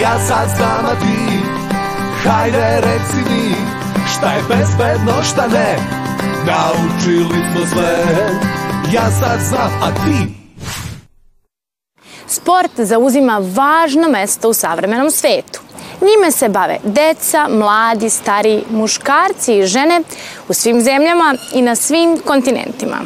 Ja sad znam, a ti Hajde reci mi Šta je bezbedno, šta ne Naučili smo sve Ja sad znam, a ti Sport zauzima važno mesto u savremenom svetu. Njime se bave deca, mladi, stari, muškarci i žene u svim zemljama i na svim kontinentima.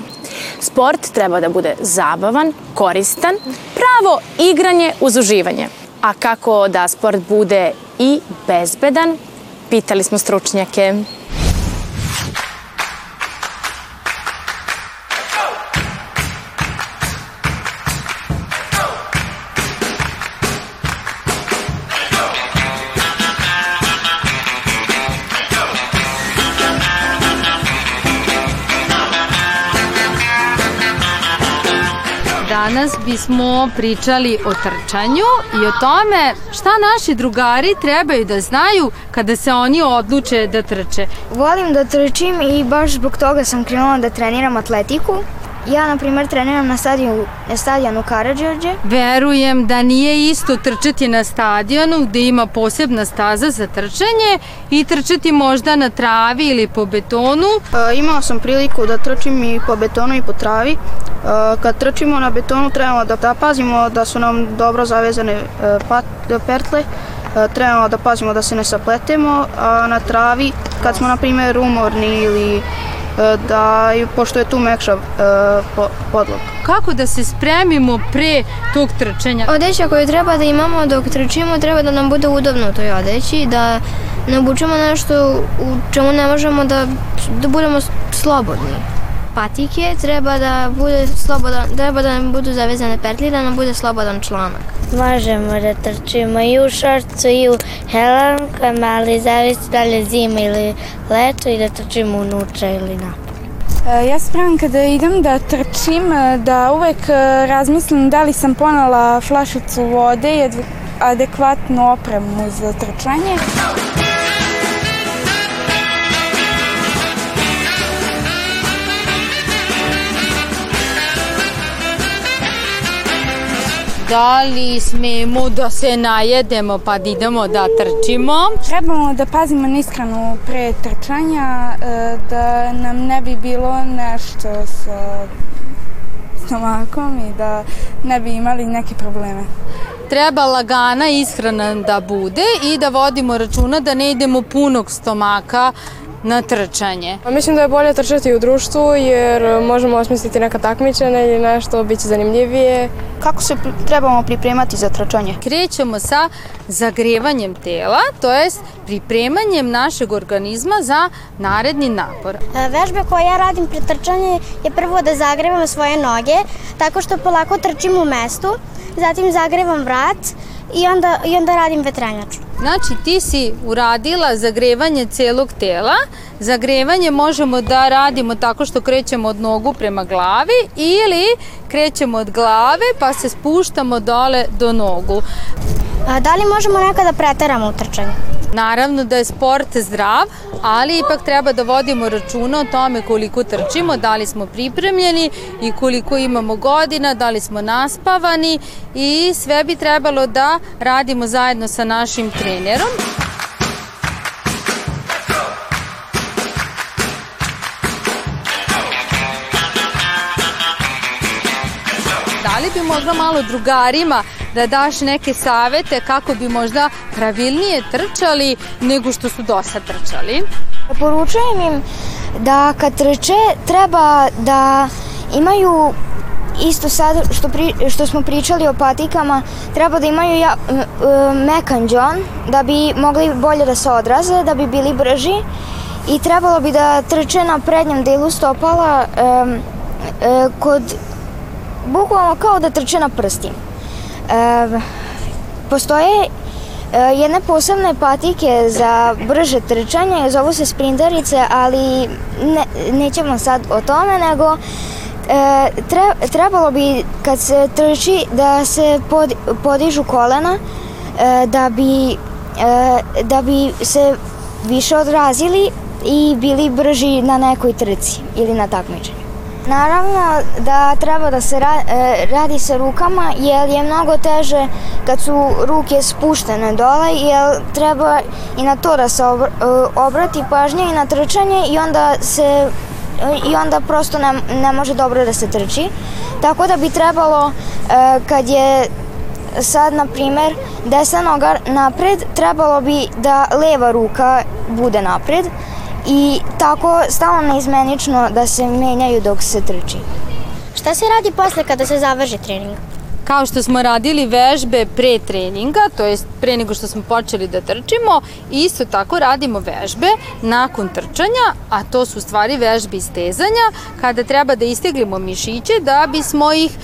Sport treba da bude zabavan, koristan, pravo igranje uz uživanje. A kako da sport bude i bezbedan, pitali smo stručnjake. Danas bismo pričali o trčanju i o tome šta naši drugari trebaju da znaju kada se oni odluče da trče. Volim da trčim i baš zbog toga sam krenula da treniram atletiku. Ja, na primer, treniram na stadionu, na stadionu Karadžorđe. Verujem da nije isto trčati na stadionu gde ima posebna staza za trčanje i trčati možda na travi ili po betonu. E, imao sam priliku da trčim i po betonu i po travi. E, kad trčimo na betonu trebamo da, da pazimo da su nam dobro zavezane e, pat, pertle, trebamo da pazimo da se ne sapletemo, a na travi kad smo na primjer umorni ili E, da, pošto je tu mekša e, podlog. Kako da se spremimo pre tog trčanja? Odeća koju treba da imamo dok trčimo treba da nam bude udobno u toj odeći, da ne obučemo nešto u čemu ne možemo da, da budemo slobodni patike, treba da bude slobodan, treba da nam budu zavezane petlje, da nam bude slobodan članak. Možemo da trčimo i u šorcu i u helankama, ali zavisi da li je zima ili leto i da trčimo unutra ili napolje. E, ja spremam kada idem da trčim, e, da uvek e, razmislim da li sam ponala flašicu vode i adekvatnu opremu za trčanje. Da li smemo da se najedemo pa da idemo da trčimo? Trebamo da pazimo na ishranu pre trčanja, e, da nam ne bi bilo nešto sa stomakom i da ne bi imali neke probleme. Treba lagana ishrana da bude i da vodimo računa da ne idemo punog stomaka na trčanje? Mislim da je bolje trčati u društvu jer možemo osmisliti neka takmičenja ili nešto, bit će zanimljivije. Kako se trebamo pripremati za trčanje? Krećemo sa zagrevanjem tela, to jest pripremanjem našeg organizma za naredni napor. E, vežbe koje ja radim pri trčanju je prvo da zagrevam svoje noge tako što polako trčim u mestu, zatim zagrevam vrat i onda, i onda radim vetrenjaču. Znači ti si uradila zagrevanje celog tela. Zagrevanje možemo da radimo tako što krećemo od nogu prema glavi ili krećemo od glave pa se spuštamo dole do nogu. A da li možemo nekada preteramo u trčanju? Naravno da je sport zdrav, ali ipak treba da vodimo računa o tome koliko trčimo, da li smo pripremljeni i koliko imamo godina, da li smo naspavani i sve bi trebalo da radimo zajedno sa našim trenerom. Da li bi možda malo drugarima da daš neke savete kako bi možda pravilnije trčali nego što su do sad trčali? Poručujem im da kad trče treba da imaju isto sad što, pri, što smo pričali o patikama, treba da imaju ja, mekan džon da bi mogli bolje da se odraze, da bi bili brži i trebalo bi da trče na prednjem delu stopala e, e, kod bukvalno kao da trče na prstima. Postoje e, jedne posebne patike za brže trčanje, zovu se sprinderice, ali ne, nećemo sad o tome, nego e, tre, trebalo bi kad se trči da se pod, podižu kolena e, da bi da bi se više odrazili i bili brži na nekoj trci ili na takmičenju. Naravno da treba da se ra, e, radi sa rukama jer je mnogo teže kad su ruke spuštene dole jer treba i na to da se obr, e, obrati pažnja i na trčanje i onda se i onda prosto ne, ne može dobro da se trči. Tako da bi trebalo e, kad je sad na primer desna noga napred, trebalo bi da leva ruka bude napred i tako stalno neizmenično da se menjaju dok se trči. Šta se radi posle kada se završi trening? Kao što smo radili vežbe pre treninga, to jest pre nego što smo počeli da trčimo, isto tako radimo vežbe nakon trčanja, a to su stvari vežbe istezanja, kada treba da isteglimo mišiće da bismo ih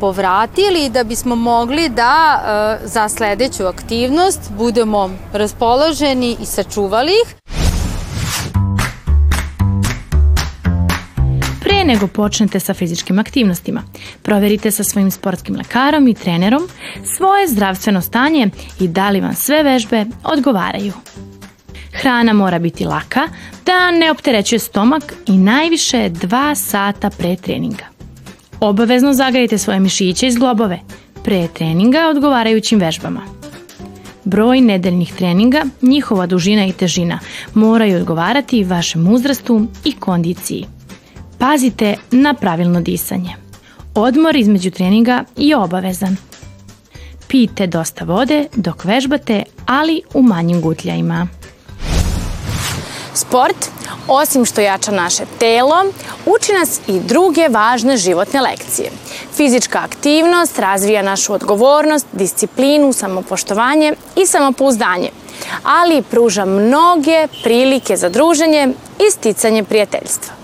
povratili da bismo mogli da e, za sledeću aktivnost budemo raspoloženi i sačuvali ih. Nego počnete sa fizičkim aktivnostima, proverite sa svojim sportskim lekarom i trenerom svoje zdravstveno stanje i da li vam sve vežbe odgovaraju. Hrana mora biti laka, da ne opterećuje stomak i najviše 2 sata pre treninga. Obavezno zagajte svoje mišiće iz globove pre treninga odgovarajućim vežbama. Broj nedeljnih treninga, njihova dužina i težina moraju odgovarati vašem uzrastu i kondiciji. Pazite na pravilno disanje. Odmor između treninga je obavezan. Pijte dosta vode dok vežbate, ali u manjim gutljajima. Sport, osim što jača naše telo, uči nas i druge važne životne lekcije. Fizička aktivnost razvija našu odgovornost, disciplinu, samopoštovanje i samopouzdanje, ali pruža mnoge prilike za druženje i sticanje prijateljstva.